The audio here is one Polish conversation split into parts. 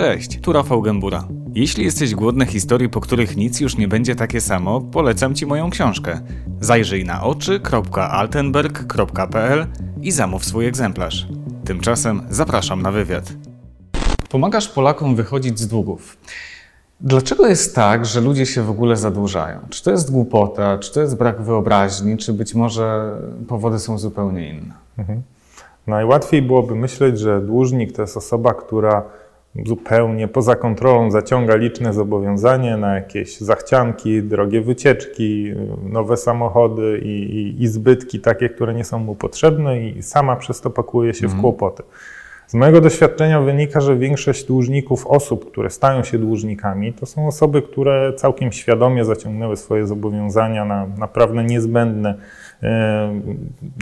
Cześć, tu Rafał Gębura. Jeśli jesteś głodny historii, po których nic już nie będzie takie samo, polecam Ci moją książkę. Zajrzyj na oczy.altenberg.pl i zamów swój egzemplarz. Tymczasem zapraszam na wywiad. Pomagasz Polakom wychodzić z długów. Dlaczego jest tak, że ludzie się w ogóle zadłużają? Czy to jest głupota, czy to jest brak wyobraźni, czy być może powody są zupełnie inne? Mhm. Najłatwiej byłoby myśleć, że dłużnik to jest osoba, która zupełnie poza kontrolą zaciąga liczne zobowiązania na jakieś zachcianki, drogie wycieczki, nowe samochody i, i, i zbytki takie, które nie są mu potrzebne i sama przez to pakuje się mhm. w kłopoty. Z mojego doświadczenia wynika, że większość dłużników, osób, które stają się dłużnikami, to są osoby, które całkiem świadomie zaciągnęły swoje zobowiązania na naprawdę niezbędne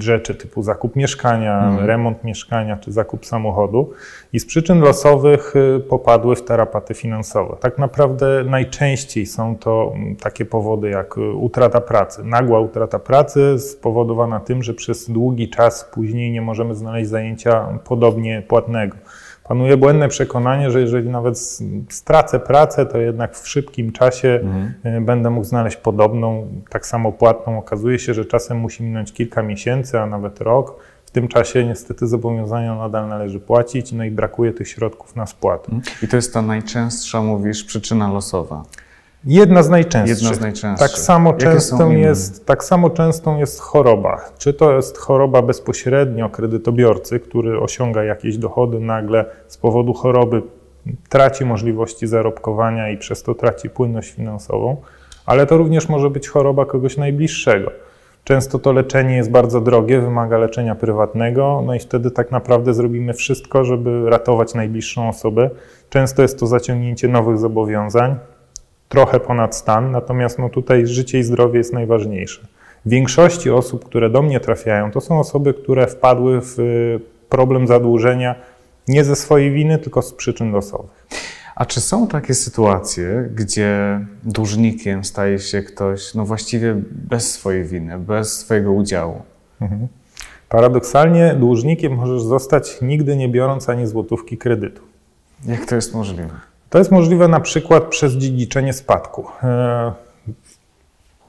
rzeczy typu zakup mieszkania, mhm. remont mieszkania czy zakup samochodu i z przyczyn losowych e, popadły w tarapaty finansowe. Tak naprawdę najczęściej są to takie powody jak utrata pracy, nagła utrata pracy spowodowana tym, że przez długi czas później nie możemy znaleźć zajęcia podobnie płatnego. Panuje błędne przekonanie, że jeżeli nawet stracę pracę, to jednak w szybkim czasie mhm. E, będę mógł znaleźć podobną, tak samo płatną. Okazuje się, że czasem musi minąć kilka miesięcy, a nawet rok. W tym czasie niestety zobowiązania nadal należy płacić, no i brakuje tych środków na spłatę. I to jest ta najczęstsza, mówisz, przyczyna losowa. Jedna z najczęstszych. Jedna z najczęstszych. Tak samo, częstą jest, tak samo częstą jest choroba. Czy to jest choroba bezpośrednio kredytobiorcy, który osiąga jakieś dochody, nagle z powodu choroby traci możliwości zarobkowania i przez to traci płynność finansową, ale to również może być choroba kogoś najbliższego. Często to leczenie jest bardzo drogie, wymaga leczenia prywatnego, no i wtedy tak naprawdę zrobimy wszystko, żeby ratować najbliższą osobę. Często jest to zaciągnięcie nowych zobowiązań, trochę ponad stan, natomiast no tutaj życie i zdrowie jest najważniejsze. W większości osób, które do mnie trafiają, to są osoby, które wpadły w y, problem zadłużenia nie ze swojej winy, tylko z przyczyn losowych. A czy są takie sytuacje, gdzie dłużnikiem staje się ktoś, no właściwie bez swojej winy, bez swojego udziału? Mhm. Paradoksalnie dłużnikiem możesz zostać nigdy nie biorąc ani złotówki kredytu. Jak to jest możliwe? To jest możliwe na przykład przez dziedziczenie spadku. E,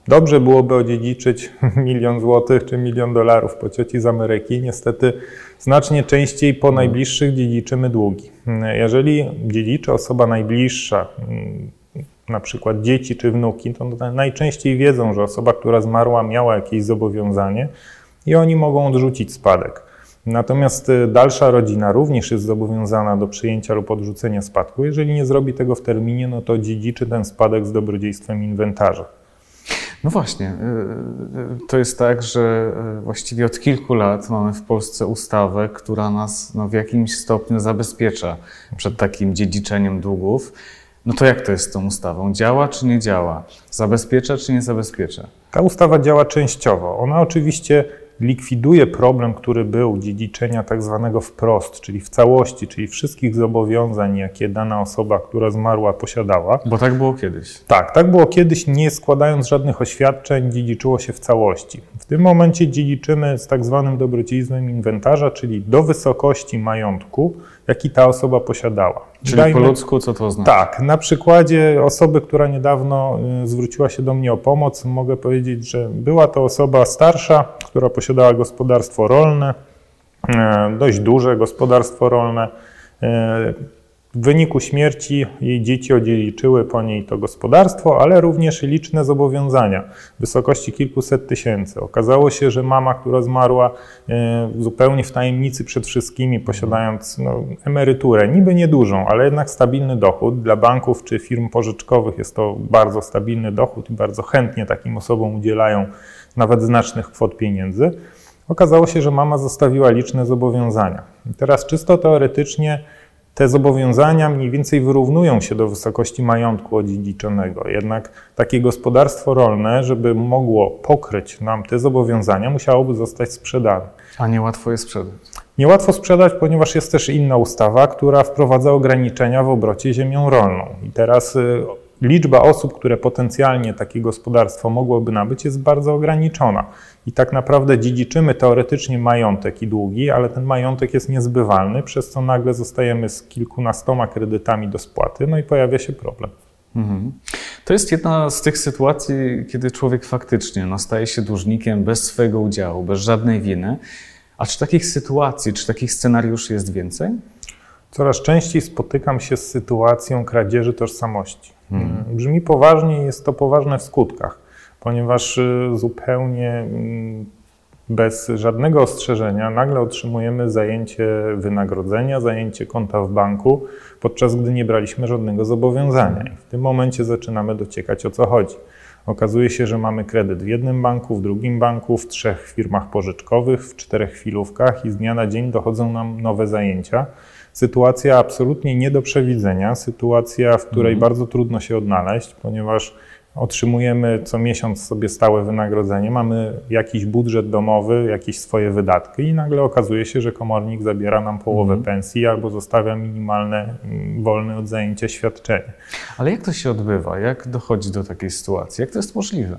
dobrze byłoby odziedziczyć milion złotych czy milion dolarów po cioci z Ameryki. Niestety znacznie częściej po najbliższych dziedziczymy długi. E, jeżeli dziedziczy osoba najbliższa, mm, na przykład dzieci czy wnuki, to najczęściej wiedzą, że osoba, która zmarła, miała jakieś zobowiązanie i oni mogą odrzucić spadek. Natomiast y, dalsza rodzina również jest zobowiązana do przyjęcia lub odrzucenia spadku. Jeżeli nie zrobi tego w terminie, no to dziedziczy ten spadek z dobrodziejstwem inwentarza. No właśnie, y, y, to jest tak, że właściwie od kilku lat mamy w Polsce ustawę, która nas no, w jakimś stopniu zabezpiecza przed takim dziedziczeniem długów. No to jak to jest z tą ustawą? Działa czy nie działa? Zabezpiecza czy nie zabezpiecza? Ta ustawa działa częściowo. Ona oczywiście likwiduje problem, który był dziedziczenia tak zwanego wprost, czyli w całości, czyli wszystkich zobowiązań, jakie dana osoba, która zmarła, posiadała. Bo tak było kiedyś. Tak, tak było kiedyś, nie składając żadnych oświadczeń, dziedziczyło się w całości. W tym momencie dziedziczymy z tak zwanym dobrodziejstwem inwentarza, czyli do wysokości majątku, jaki ta osoba posiadała. Czyli Dajmy, po ludzku co to oznacza? Tak, na przykładzie osoby, która niedawno y, zwróciła się do mnie o pomoc, mogę powiedzieć, że była to osoba starsza, która posiadała gospodarstwo rolne, e, dość duże gospodarstwo rolne. W wyniku śmierci jej dzieci odziedziczyły po niej to gospodarstwo, ale również liczne zobowiązania w wysokości kilkuset tysięcy. Okazało się, że mama, która zmarła e, zupełnie w tajemnicy przed wszystkimi, posiadając no, emeryturę, niby niedużą, ale jednak stabilny dochód, dla banków czy firm pożyczkowych jest to bardzo stabilny dochód i bardzo chętnie takim osobom udzielają nawet znacznych kwot pieniędzy. Okazało się, że mama zostawiła liczne zobowiązania. I teraz czysto teoretycznie te zobowiązania mniej więcej wyrównują się do wysokości majątku odziedziczonego. Jednak takie gospodarstwo rolne, żeby mogło pokryć nam te zobowiązania, musiałoby zostać sprzedane. A niełatwo je sprzedać. Niełatwo sprzedać, ponieważ jest też inna ustawa, która wprowadza ograniczenia w obrocie ziemią rolną. I teraz y, liczba osób, które potencjalnie takie gospodarstwo mogłoby nabyć, jest bardzo ograniczona. I tak naprawdę dziedziczymy teoretycznie majątek i długi, ale ten majątek jest niezbywalny, przez co nagle zostajemy z kilkunastoma kredytami do spłaty, no i pojawia się problem. Mhm. To jest jedna z tych sytuacji, kiedy człowiek faktycznie no, staje się dłużnikiem bez swojego udziału, bez żadnej winy. A czy takich sytuacji, czy takich scenariuszy jest więcej? Coraz częściej spotykam się z sytuacją kradzieży tożsamości. Hmm. Brzmi poważnie i jest to poważne w skutkach, ponieważ y, zupełnie mm, bez żadnego ostrzeżenia nagle otrzymujemy zajęcie wynagrodzenia, zajęcie konta w banku, podczas gdy nie braliśmy żadnego zobowiązania. I w tym momencie zaczynamy dociekać o co chodzi. Okazuje się, że mamy kredyt w jednym banku, w drugim banku, w trzech firmach pożyczkowych, w czterech chwilówkach i z dnia na dzień dochodzą nam nowe zajęcia. Sytuacja absolutnie nie do przewidzenia, sytuacja, w której mhm. bardzo trudno się odnaleźć, ponieważ otrzymujemy co miesiąc sobie stałe wynagrodzenie, mamy jakiś budżet domowy, jakieś swoje wydatki i nagle okazuje się, że komornik zabiera nam połowę mhm. pensji albo zostawia minimalne, mm, wolne od zajęcia świadczenie. Ale jak to się odbywa? Jak dochodzi do takiej sytuacji? Jak to jest możliwe?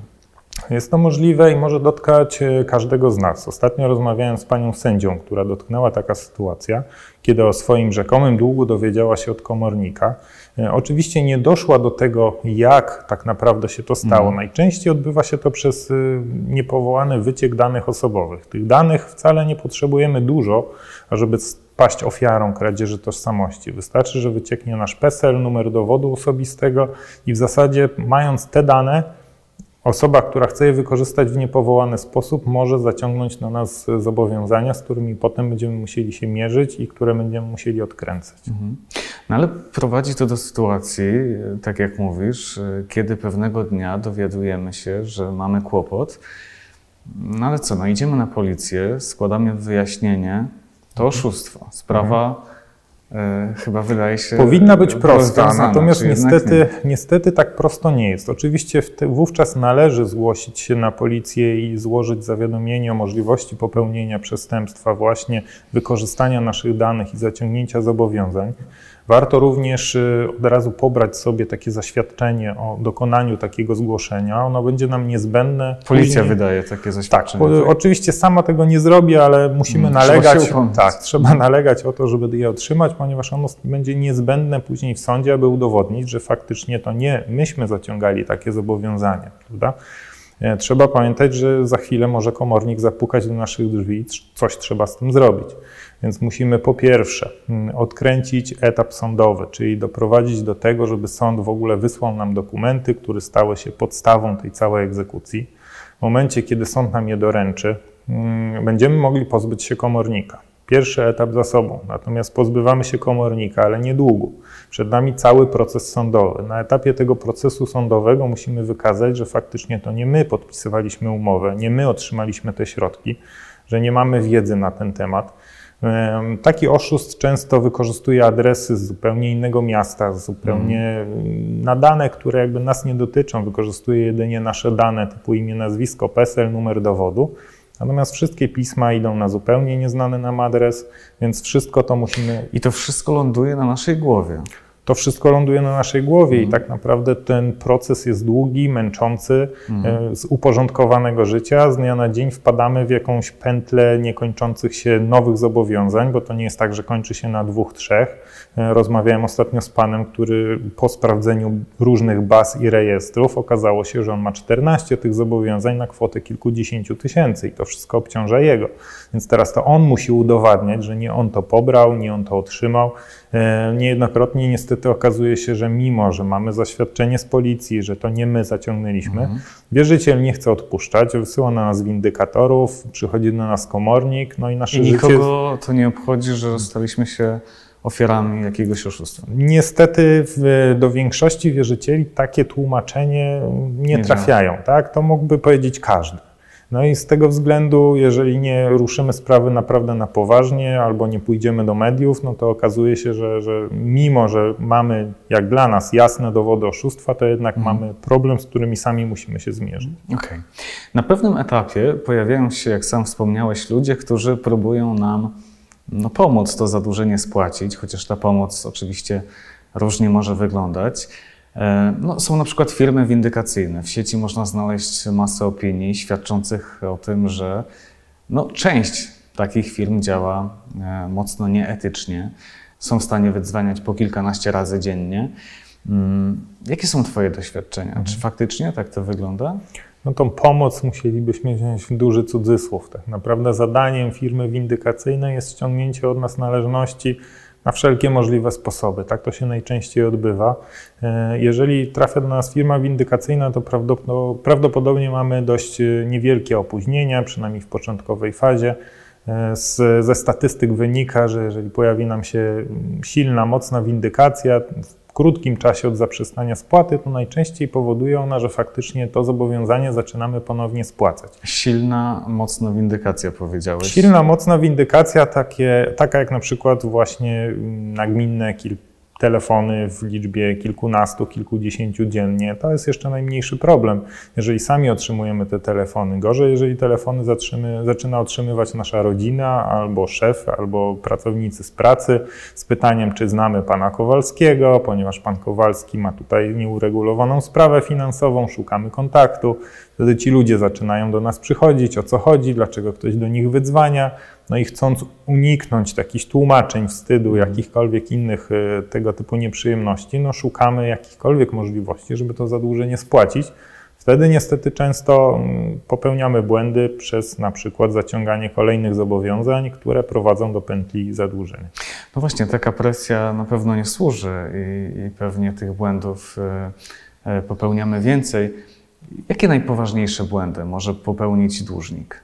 Jest to możliwe i może dotkać e, każdego z nas. Ostatnio rozmawiałem z panią sędzią, która dotknęła taka sytuacja, kiedy o swoim rzekomym długu dowiedziała się od komornika. E, oczywiście nie doszła do tego, jak tak naprawdę się to stało. Mhm. Najczęściej odbywa się to przez e, niepowołany wyciek danych osobowych. Tych danych wcale nie potrzebujemy dużo, ażeby paść ofiarą kradzieży tożsamości. Wystarczy, że wycieknie nasz PESEL, numer dowodu osobistego i w zasadzie mając te dane, Osoba, która chce je wykorzystać w niepowołany sposób, może zaciągnąć na nas zobowiązania, z którymi potem będziemy musieli się mierzyć i które będziemy musieli odkręcać. Mhm. No ale prowadzi to do sytuacji, tak jak mówisz, kiedy pewnego dnia dowiadujemy się, że mamy kłopot. No ale co, no idziemy na policję, składamy wyjaśnienie, to oszustwo. Sprawa. E, chyba wydaje się. Powinna być prosta, natomiast niestety, niestety tak prosto nie jest. Oczywiście wówczas należy zgłosić się na policję i złożyć zawiadomienie o możliwości popełnienia przestępstwa, właśnie wykorzystania naszych danych i zaciągnięcia zobowiązań. Warto również y, od razu pobrać sobie takie zaświadczenie o dokonaniu takiego zgłoszenia. Ono będzie nam niezbędne. Policja później. wydaje takie zaświadczenie. Tak, tak, oczywiście sama tego nie zrobi, ale musimy hmm, nalegać. Trzeba tak, trzeba nalegać o to, żeby je otrzymać, ponieważ ono będzie niezbędne później w sądzie, aby udowodnić, że faktycznie to nie myśmy zaciągali takie zobowiązania, prawda? E, trzeba pamiętać, że za chwilę może komornik zapukać do naszych drzwi, coś trzeba z tym zrobić. Więc musimy po pierwsze mm, odkręcić etap sądowy, czyli doprowadzić do tego, żeby sąd w ogóle wysłał nam dokumenty, które stały się podstawą tej całej egzekucji. W momencie, kiedy sąd nam je doręczy, mm, będziemy mogli pozbyć się komornika. Pierwszy etap za sobą, natomiast pozbywamy się komornika, ale niedługo. Przed nami cały proces sądowy. Na etapie tego procesu sądowego musimy wykazać, że faktycznie to nie my podpisywaliśmy umowę, nie my otrzymaliśmy te środki, że nie mamy wiedzy na ten temat Taki oszust często wykorzystuje adresy z zupełnie innego miasta, zupełnie mm. na dane, które jakby nas nie dotyczą, wykorzystuje jedynie nasze dane typu imię, nazwisko, PESEL, numer dowodu. Natomiast wszystkie pisma idą na zupełnie nieznany nam adres, więc wszystko to musimy. I to wszystko ląduje na naszej głowie to wszystko ląduje na naszej głowie i mhm. tak naprawdę ten proces jest długi, męczący, mhm. z uporządkowanego życia. Z dnia na dzień wpadamy w jakąś pętlę niekończących się nowych zobowiązań, bo to nie jest tak, że kończy się na dwóch, trzech. E, rozmawiałem ostatnio z panem, który po sprawdzeniu różnych baz i rejestrów okazało się, że on ma 14 tych zobowiązań na kwotę kilkudziesięciu tysięcy i to wszystko obciąża jego. Więc teraz to on musi udowadniać, że nie on to pobrał, nie on to otrzymał. E, niejednokrotnie niestety okazuje się, że mimo, że mamy zaświadczenie z policji, że to nie my zaciągnęliśmy, mhm. wierzyciel nie chce odpuszczać, wysyła na nas windykatorów, przychodzi do nas komornik, no i nasze I życie... nikogo to nie obchodzi, że staliśmy się ofiarami jakiegoś oszustwa. Niestety w, do większości wierzycieli takie tłumaczenie nie, nie trafiają. Tak? To mógłby powiedzieć każdy. No i z tego względu, jeżeli nie ruszymy sprawy naprawdę na poważnie albo nie pójdziemy do mediów, no to okazuje się, że, że mimo, że mamy jak dla nas jasne dowody oszustwa, to jednak mhm. mamy problem, z którymi sami musimy się zmierzyć. Okay. Na pewnym etapie pojawiają się, jak sam wspomniałeś, ludzie, którzy próbują nam no, pomóc to zadłużenie spłacić, chociaż ta pomoc oczywiście różnie może wyglądać. E, no, są na przykład firmy windykacyjne. W sieci można znaleźć masę opinii świadczących o tym, że no, część takich firm działa e, mocno nieetycznie. Są w stanie wydzwaniać po kilkanaście razy dziennie. Mm, jakie są Twoje doświadczenia? Mhm. Czy faktycznie tak to wygląda? No tą pomoc musielibyśmy wziąć w duży cudzysłów. Tak naprawdę zadaniem firmy windykacyjnej jest ściągnięcie od nas należności na wszelkie możliwe sposoby. Tak to się najczęściej odbywa. E, jeżeli trafia do nas firma windykacyjna, to prawdopodobnie mamy dość e, niewielkie opóźnienia, przynajmniej w początkowej fazie. E, z, ze statystyk wynika, że jeżeli pojawi nam się silna, mocna windykacja, krótkim czasie od zaprzestania spłaty, to najczęściej powoduje ona, że faktycznie to zobowiązanie zaczynamy ponownie spłacać. Silna, mocna windykacja powiedziałeś. Silna, mocna windykacja, takie, taka jak na przykład właśnie nagminne kilka telefony w liczbie kilkunastu, kilkudziesięciu dziennie, to jest jeszcze najmniejszy problem, jeżeli sami otrzymujemy te telefony. Gorzej, jeżeli telefony zatrzymy, zaczyna otrzymywać nasza rodzina, albo szef, albo pracownicy z pracy z pytaniem, czy znamy pana Kowalskiego, ponieważ pan Kowalski ma tutaj nieuregulowaną sprawę finansową, szukamy kontaktu. Wtedy ci ludzie zaczynają do nas przychodzić, o co chodzi, dlaczego ktoś do nich wydzwania. No i chcąc uniknąć takich tłumaczeń, wstydu, mhm. jakichkolwiek innych e, tego typu nieprzyjemności, no szukamy jakichkolwiek możliwości, żeby to zadłużenie spłacić. Wtedy niestety często mm, popełniamy błędy przez na przykład zaciąganie kolejnych zobowiązań, które prowadzą do pętli zadłużenia. No właśnie, taka presja na pewno nie służy i, i pewnie tych błędów e, e, popełniamy więcej. Jakie najpoważniejsze błędy może popełnić dłużnik?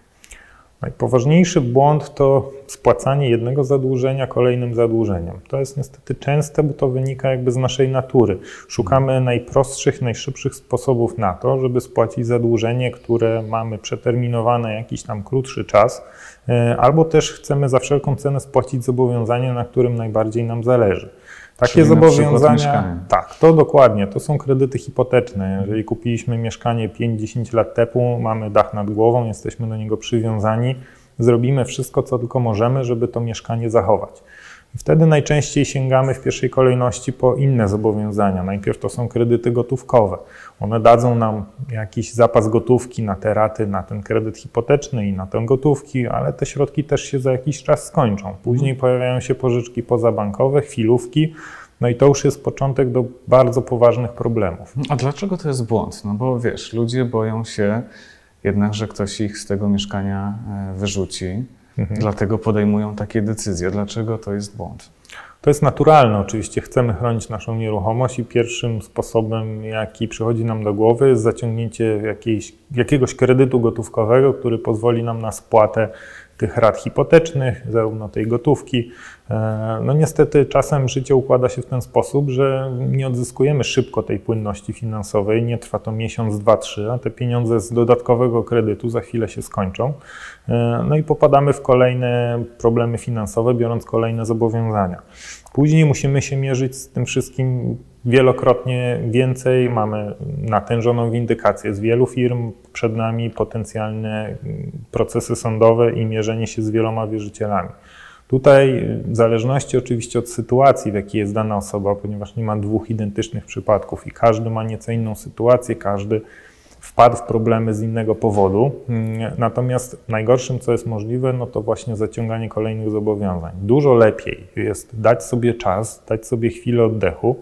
Najpoważniejszy błąd to spłacanie jednego zadłużenia kolejnym zadłużeniem. To jest niestety częste, bo to wynika jakby z naszej natury. Szukamy najprostszych, najszybszych sposobów na to, żeby spłacić zadłużenie, które mamy przeterminowane jakiś tam krótszy czas, e, albo też chcemy za wszelką cenę spłacić zobowiązanie, na którym najbardziej nam zależy. Takie zobowiązania. Tak, to dokładnie. To są kredyty hipoteczne. Jeżeli kupiliśmy mieszkanie 5-10 lat temu, mamy dach nad głową, jesteśmy do niego przywiązani, zrobimy wszystko, co tylko możemy, żeby to mieszkanie zachować. Wtedy najczęściej sięgamy w pierwszej kolejności po inne zobowiązania. Najpierw to są kredyty gotówkowe. One dadzą nam jakiś zapas gotówki na te raty, na ten kredyt hipoteczny i na tę gotówki, ale te środki też się za jakiś czas skończą. Później mhm. pojawiają się pożyczki pozabankowe, chwilówki. No i to już jest początek do bardzo poważnych problemów. A dlaczego to jest błąd? No bo wiesz, ludzie boją się jednak, że ktoś ich z tego mieszkania e, wyrzuci. Mhm. Dlatego podejmują takie decyzje. Dlaczego to jest błąd? To jest naturalne, oczywiście chcemy chronić naszą nieruchomość i pierwszym sposobem, jaki przychodzi nam do głowy, jest zaciągnięcie jakiejś, jakiegoś kredytu gotówkowego, który pozwoli nam na spłatę tych rat hipotecznych, zarówno tej gotówki. E, no niestety czasem życie układa się w ten sposób, że nie odzyskujemy szybko tej płynności finansowej, nie trwa to miesiąc, dwa, trzy, a te pieniądze z dodatkowego kredytu za chwilę się skończą. E, no i popadamy w kolejne problemy finansowe, biorąc kolejne zobowiązania. Później musimy się mierzyć z tym wszystkim wielokrotnie więcej. Mamy natężoną windykację z wielu firm, przed nami potencjalne procesy sądowe i mierzenie się z wieloma wierzycielami. Tutaj, w zależności oczywiście od sytuacji, w jakiej jest dana osoba, ponieważ nie ma dwóch identycznych przypadków i każdy ma nieco inną sytuację, każdy wpadł w problemy z innego powodu. Natomiast najgorszym, co jest możliwe, no to właśnie zaciąganie kolejnych zobowiązań. Dużo lepiej jest dać sobie czas, dać sobie chwilę oddechu,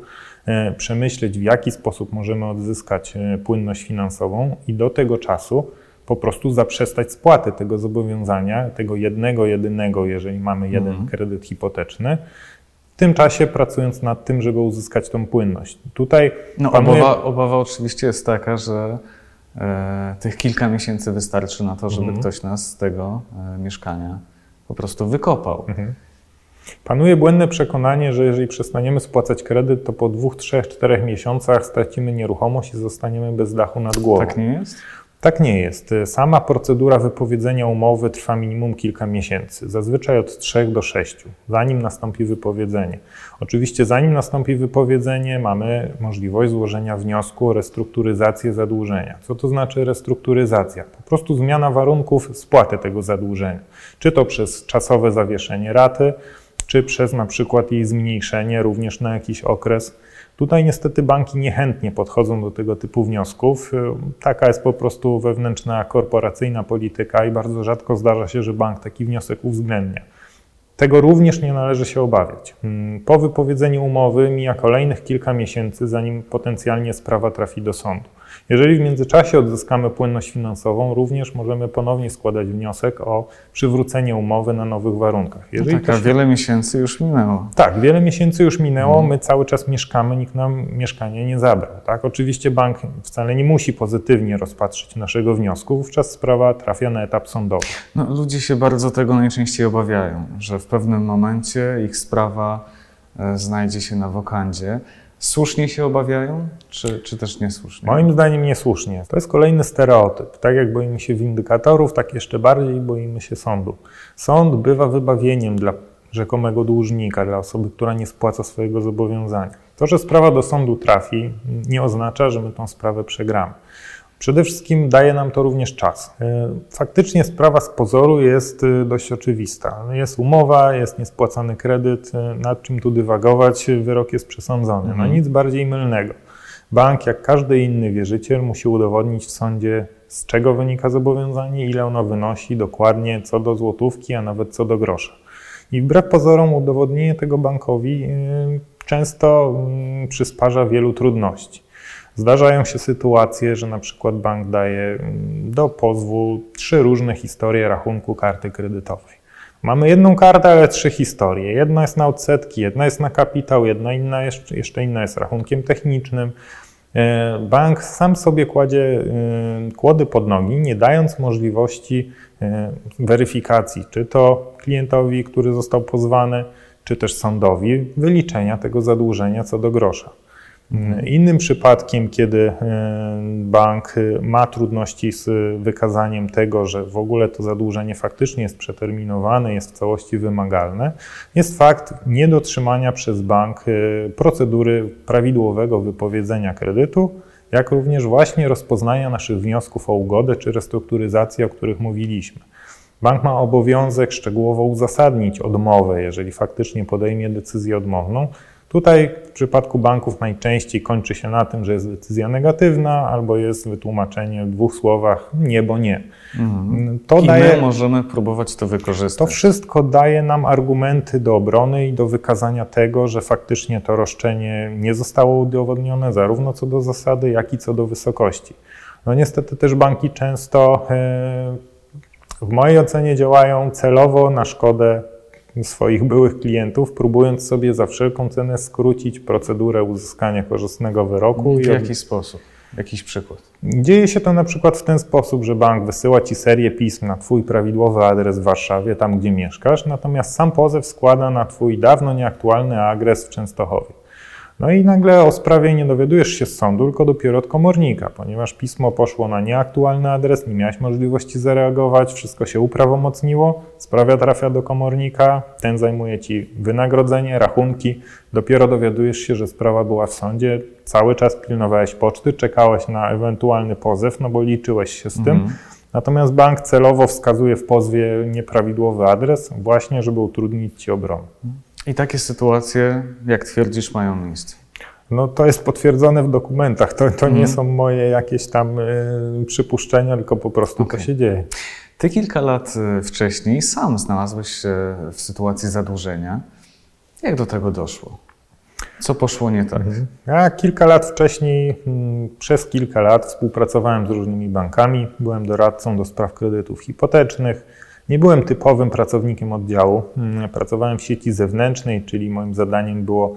e, przemyśleć, w jaki sposób możemy odzyskać e, płynność finansową i do tego czasu po prostu zaprzestać spłaty tego zobowiązania, tego jednego, jedynego, jeżeli mamy jeden mhm. kredyt hipoteczny. W tym czasie pracując nad tym, żeby uzyskać tą płynność. Tutaj no, panuje... obawa, obawa oczywiście jest taka, że e, tych kilka miesięcy wystarczy na to, żeby mhm. ktoś nas z tego e, mieszkania po prostu wykopał. Mhm. Panuje błędne przekonanie, że jeżeli przestaniemy spłacać kredyt, to po dwóch, trzech, czterech miesiącach stracimy nieruchomość i zostaniemy bez dachu nad głową. Tak nie jest? Tak nie jest. Sama procedura wypowiedzenia umowy trwa minimum kilka miesięcy, zazwyczaj od 3 do 6, zanim nastąpi wypowiedzenie. Oczywiście, zanim nastąpi wypowiedzenie, mamy możliwość złożenia wniosku o restrukturyzację zadłużenia. Co to znaczy restrukturyzacja? Po prostu zmiana warunków spłaty tego zadłużenia. Czy to przez czasowe zawieszenie raty, czy przez na przykład jej zmniejszenie również na jakiś okres. Tutaj niestety banki niechętnie podchodzą do tego typu wniosków. Taka jest po prostu wewnętrzna korporacyjna polityka i bardzo rzadko zdarza się, że bank taki wniosek uwzględnia. Tego również nie należy się obawiać. Po wypowiedzeniu umowy mija kolejnych kilka miesięcy, zanim potencjalnie sprawa trafi do sądu. Jeżeli w międzyczasie odzyskamy płynność finansową, również możemy ponownie składać wniosek o przywrócenie umowy na nowych warunkach. No Jeżeli no tak, a się... wiele miesięcy już minęło. Tak, wiele miesięcy już minęło, my cały czas mieszkamy, nikt nam mieszkanie nie zabrał. Tak? Oczywiście bank wcale nie musi pozytywnie rozpatrzyć naszego wniosku, wówczas sprawa trafia na etap sądowy. No, ludzie się bardzo tego najczęściej obawiają, że w pewnym momencie ich sprawa e, znajdzie się na wokandzie. Słusznie się obawiają, czy, czy też niesłusznie? Moim zdaniem niesłusznie. To jest kolejny stereotyp. Tak jak boimy się windykatorów, tak jeszcze bardziej boimy się sądu. Sąd bywa wybawieniem dla rzekomego dłużnika, dla osoby, która nie spłaca swojego zobowiązania. To, że sprawa do sądu trafi, nie oznacza, że my tą sprawę przegramy. Przede wszystkim daje nam to również czas. E, faktycznie sprawa z pozoru jest e, dość oczywista. Jest umowa, jest niespłacany kredyt, e, nad czym tu dywagować, wyrok jest przesądzony. No mhm. nic bardziej mylnego. Bank, jak każdy inny wierzyciel, musi udowodnić w sądzie, z czego wynika zobowiązanie, ile ono wynosi dokładnie, co do złotówki, a nawet co do grosza. I wbrew pozorom udowodnienie tego bankowi często mm, przysparza wielu trudności. Zdarzają się sytuacje, że na przykład bank daje mm, do pozwu trzy różne historie rachunku karty kredytowej. Mamy jedną kartę, ale trzy historie. Jedna jest na odsetki, jedna jest na kapitał, jedna inna jeszcze, jeszcze inna jest rachunkiem technicznym. E, bank sam sobie kładzie e, kłody pod nogi, nie dając możliwości e, weryfikacji, czy to klientowi, który został pozwany, czy też sądowi, wyliczenia tego zadłużenia co do grosza. Innym przypadkiem, kiedy e, bank ma trudności z wykazaniem tego, że w ogóle to zadłużenie faktycznie jest przeterminowane, jest w całości wymagalne, jest fakt niedotrzymania przez bank e, procedury prawidłowego wypowiedzenia kredytu, jak również właśnie rozpoznania naszych wniosków o ugodę czy restrukturyzację, o których mówiliśmy. Bank ma obowiązek szczegółowo uzasadnić odmowę, jeżeli faktycznie podejmie decyzję odmowną, Tutaj w przypadku banków najczęściej kończy się na tym, że jest decyzja negatywna albo jest wytłumaczenie w dwóch słowach nie, bo nie. Mhm. To I daje, my możemy próbować to wykorzystać. To wszystko daje nam argumenty do obrony i do wykazania tego, że faktycznie to roszczenie nie zostało udowodnione zarówno co do zasady, jak i co do wysokości. No niestety też banki często e, w mojej ocenie działają celowo na szkodę swoich byłych klientów, próbując sobie za wszelką cenę skrócić procedurę uzyskania korzystnego wyroku. W jaki sposób? Jakiś przykład? Dzieje się to na przykład w ten sposób, że bank wysyła ci serię pism na Twój prawidłowy adres w Warszawie, tam gdzie mieszkasz, natomiast sam pozew składa na Twój dawno nieaktualny adres w Częstochowie. No i nagle o sprawie nie dowiadujesz się z sądu, tylko dopiero od komornika, ponieważ pismo poszło na nieaktualny adres, nie miałeś możliwości zareagować, wszystko się uprawomocniło, sprawa trafia do komornika, ten zajmuje ci wynagrodzenie, rachunki, dopiero dowiadujesz się, że sprawa była w sądzie, cały czas pilnowałeś poczty, czekałeś na ewentualny pozew, no bo liczyłeś się z tym. Mhm. Natomiast bank celowo wskazuje w pozwie nieprawidłowy adres, właśnie żeby utrudnić ci obronę. I takie sytuacje, jak twierdzisz, mają miejsce. No to jest potwierdzone w dokumentach. To, to nie mhm. są moje jakieś tam y, przypuszczenia, tylko po prostu okay. to się dzieje. Ty kilka lat y, wcześniej sam znalazłeś się w sytuacji zadłużenia. Jak do tego doszło? Co poszło nie tak? Mhm. Ja kilka lat wcześniej, mm, przez kilka lat współpracowałem z różnymi bankami. Byłem doradcą do spraw kredytów hipotecznych nie byłem typowym pracownikiem oddziału. Mm, pracowałem w sieci zewnętrznej, czyli moim zadaniem było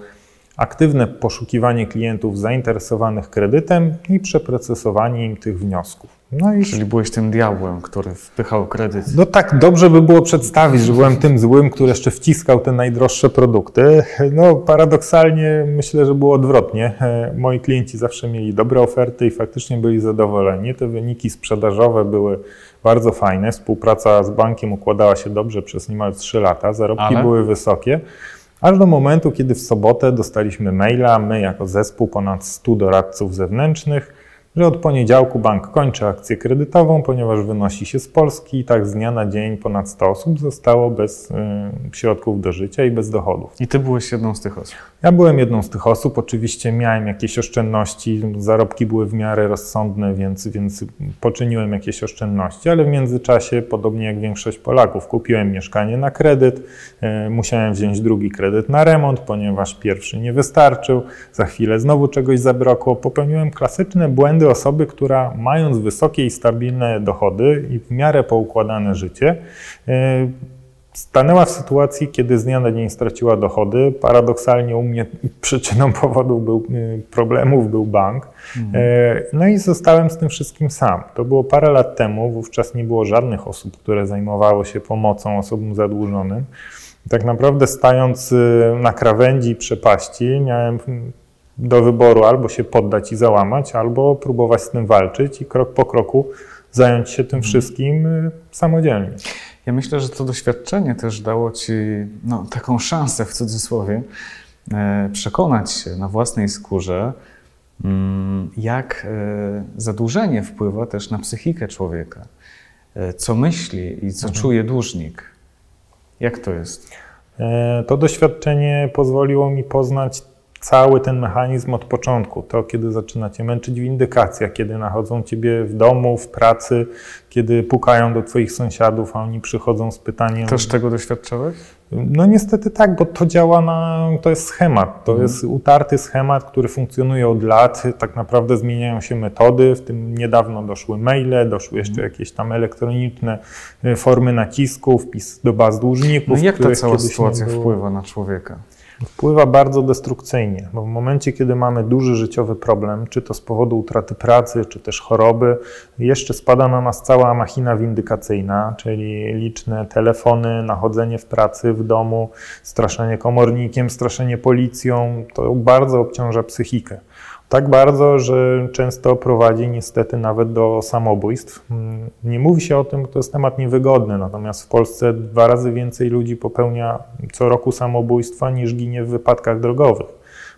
aktywne poszukiwanie klientów zainteresowanych kredytem i przeprocesowanie im tych wniosków. No i... Czyli byłeś tym diabłem, który wpychał kredyt. No tak, dobrze by było przedstawić, że byłem tym złym, który jeszcze wciskał te najdroższe produkty. No paradoksalnie myślę, że było odwrotnie. Moi klienci zawsze mieli dobre oferty i faktycznie byli zadowoleni. Te wyniki sprzedażowe były bardzo fajne. Współpraca z bankiem układała się dobrze przez niemal 3 lata. Zarobki Ale... były wysokie. Aż do momentu, kiedy w sobotę dostaliśmy maila, my jako zespół ponad 100 doradców zewnętrznych, że od poniedziałku bank kończy akcję kredytową, ponieważ wynosi się z Polski i tak z dnia na dzień ponad 100 osób zostało bez y, środków do życia i bez dochodów. I ty byłeś jedną z tych osób? Ja byłem jedną z tych osób. Oczywiście miałem jakieś oszczędności, zarobki były w miarę rozsądne, więc, więc poczyniłem jakieś oszczędności, ale w międzyczasie, podobnie jak większość Polaków, kupiłem mieszkanie na kredyt, y, musiałem wziąć drugi kredyt na remont, ponieważ pierwszy nie wystarczył, za chwilę znowu czegoś zabrakło. Popełniłem klasyczne błędy osoby, która mając wysokie i stabilne dochody i w miarę poukładane życie, y, stanęła w sytuacji, kiedy z dnia na dzień straciła dochody. Paradoksalnie u mnie przyczyną powodów był, y, problemów był bank. Mhm. No i zostałem z tym wszystkim sam. To było parę lat temu, wówczas nie było żadnych osób, które zajmowały się pomocą osobom zadłużonym. Tak naprawdę stając na krawędzi przepaści, miałem do wyboru albo się poddać i załamać, albo próbować z tym walczyć i krok po kroku zająć się tym mhm. wszystkim y, samodzielnie. Ja myślę, że to doświadczenie też dało Ci no, taką szansę w cudzysłowie e, przekonać się na własnej skórze, mm, jak e, zadłużenie wpływa też na psychikę człowieka. E, co myśli i co mhm. czuje dłużnik. Jak to jest? To doświadczenie pozwoliło mi poznać cały ten mechanizm od początku. To, kiedy zaczyna cię męczyć windykacja, kiedy nachodzą ciebie w domu, w pracy, kiedy pukają do twoich sąsiadów, a oni przychodzą z pytaniem... Też tego doświadczałeś? No niestety tak, bo to działa na... to jest schemat. To mhm. jest utarty schemat, który funkcjonuje od lat. Tak naprawdę zmieniają się metody, w tym niedawno doszły maile, doszły jeszcze mhm. jakieś tam elektroniczne y, formy nacisków, wpis do baz dłużników. No jak ta cała sytuacja wpływa na człowieka? Wpływa bardzo destrukcyjnie, bo w momencie, kiedy mamy duży życiowy problem, czy to z powodu utraty pracy, czy też choroby, jeszcze spada na nas cała machina windykacyjna, czyli liczne telefony, nachodzenie w pracy, w domu, straszenie komornikiem, straszenie policją, to bardzo obciąża psychikę. Tak bardzo, że często prowadzi niestety nawet do samobójstw. Mm, nie mówi się o tym, to jest temat niewygodny, natomiast w Polsce dwa razy więcej ludzi popełnia co roku samobójstwa niż ginie w wypadkach drogowych.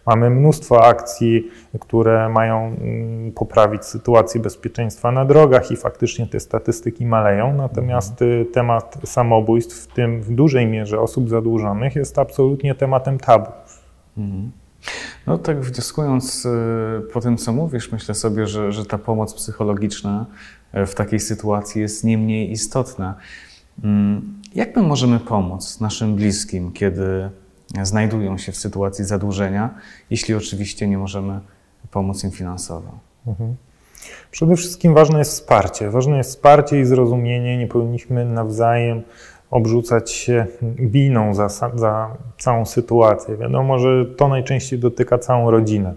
Mamy mnóstwo akcji, które mają mm, poprawić sytuację bezpieczeństwa na drogach i faktycznie te statystyki maleją, natomiast y, temat samobójstw, w tym w dużej mierze osób zadłużonych, jest absolutnie tematem tabu. Mhm. No tak wnioskując y, po tym, co mówisz, myślę sobie, że, że ta pomoc psychologiczna y, w takiej sytuacji jest nie mniej istotna. Mm, jak my możemy pomóc naszym bliskim, kiedy znajdują się w sytuacji zadłużenia, jeśli oczywiście nie możemy pomóc im finansowo? Mhm. Przede wszystkim ważne jest wsparcie. Ważne jest wsparcie i zrozumienie. Nie powinniśmy nawzajem obrzucać się winą za, za całą sytuację. Wiadomo, że to najczęściej dotyka całą rodzinę.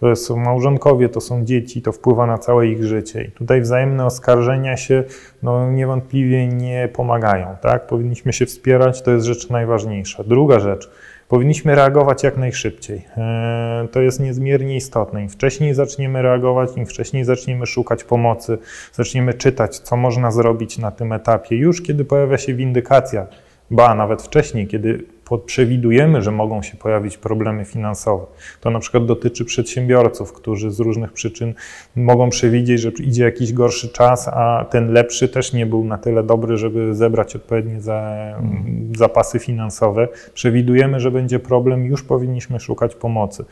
To są małżonkowie, to są dzieci, to wpływa na całe ich życie. I tutaj wzajemne oskarżenia się no, niewątpliwie nie pomagają. Tak? Powinniśmy się wspierać, to jest rzecz najważniejsza. Druga rzecz, powinniśmy reagować jak najszybciej. E, to jest niezmiernie istotne. Im wcześniej zaczniemy reagować, im wcześniej zaczniemy szukać pomocy, zaczniemy czytać, co można zrobić na tym etapie, już kiedy pojawia się windykacja, ba, nawet wcześniej, kiedy przewidujemy, że mogą się pojawić problemy finansowe. To na przykład dotyczy przedsiębiorców, którzy z różnych przyczyn mogą przewidzieć, że idzie jakiś gorszy czas, a ten lepszy też nie był na tyle dobry, żeby zebrać odpowiednie mm. zapasy finansowe. Przewidujemy, że będzie problem, już powinniśmy szukać pomocy.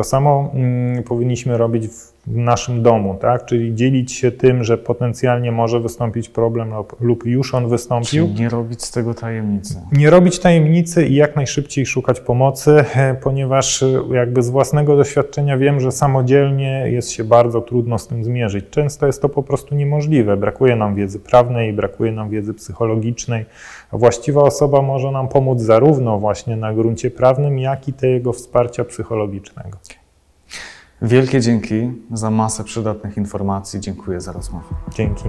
To samo mm, powinniśmy robić w naszym domu, tak? czyli dzielić się tym, że potencjalnie może wystąpić problem lub już on wystąpił. Czyli nie robić z tego tajemnicy. Nie robić tajemnicy i jak najszybciej szukać pomocy, ponieważ jakby z własnego doświadczenia wiem, że samodzielnie jest się bardzo trudno z tym zmierzyć. Często jest to po prostu niemożliwe. Brakuje nam wiedzy prawnej, brakuje nam wiedzy psychologicznej, właściwa osoba może nam pomóc zarówno właśnie na gruncie prawnym, jak i tego wsparcia psychologicznego. Wielkie dzięki za masę przydatnych informacji. Dziękuję za rozmowę. Dzięki.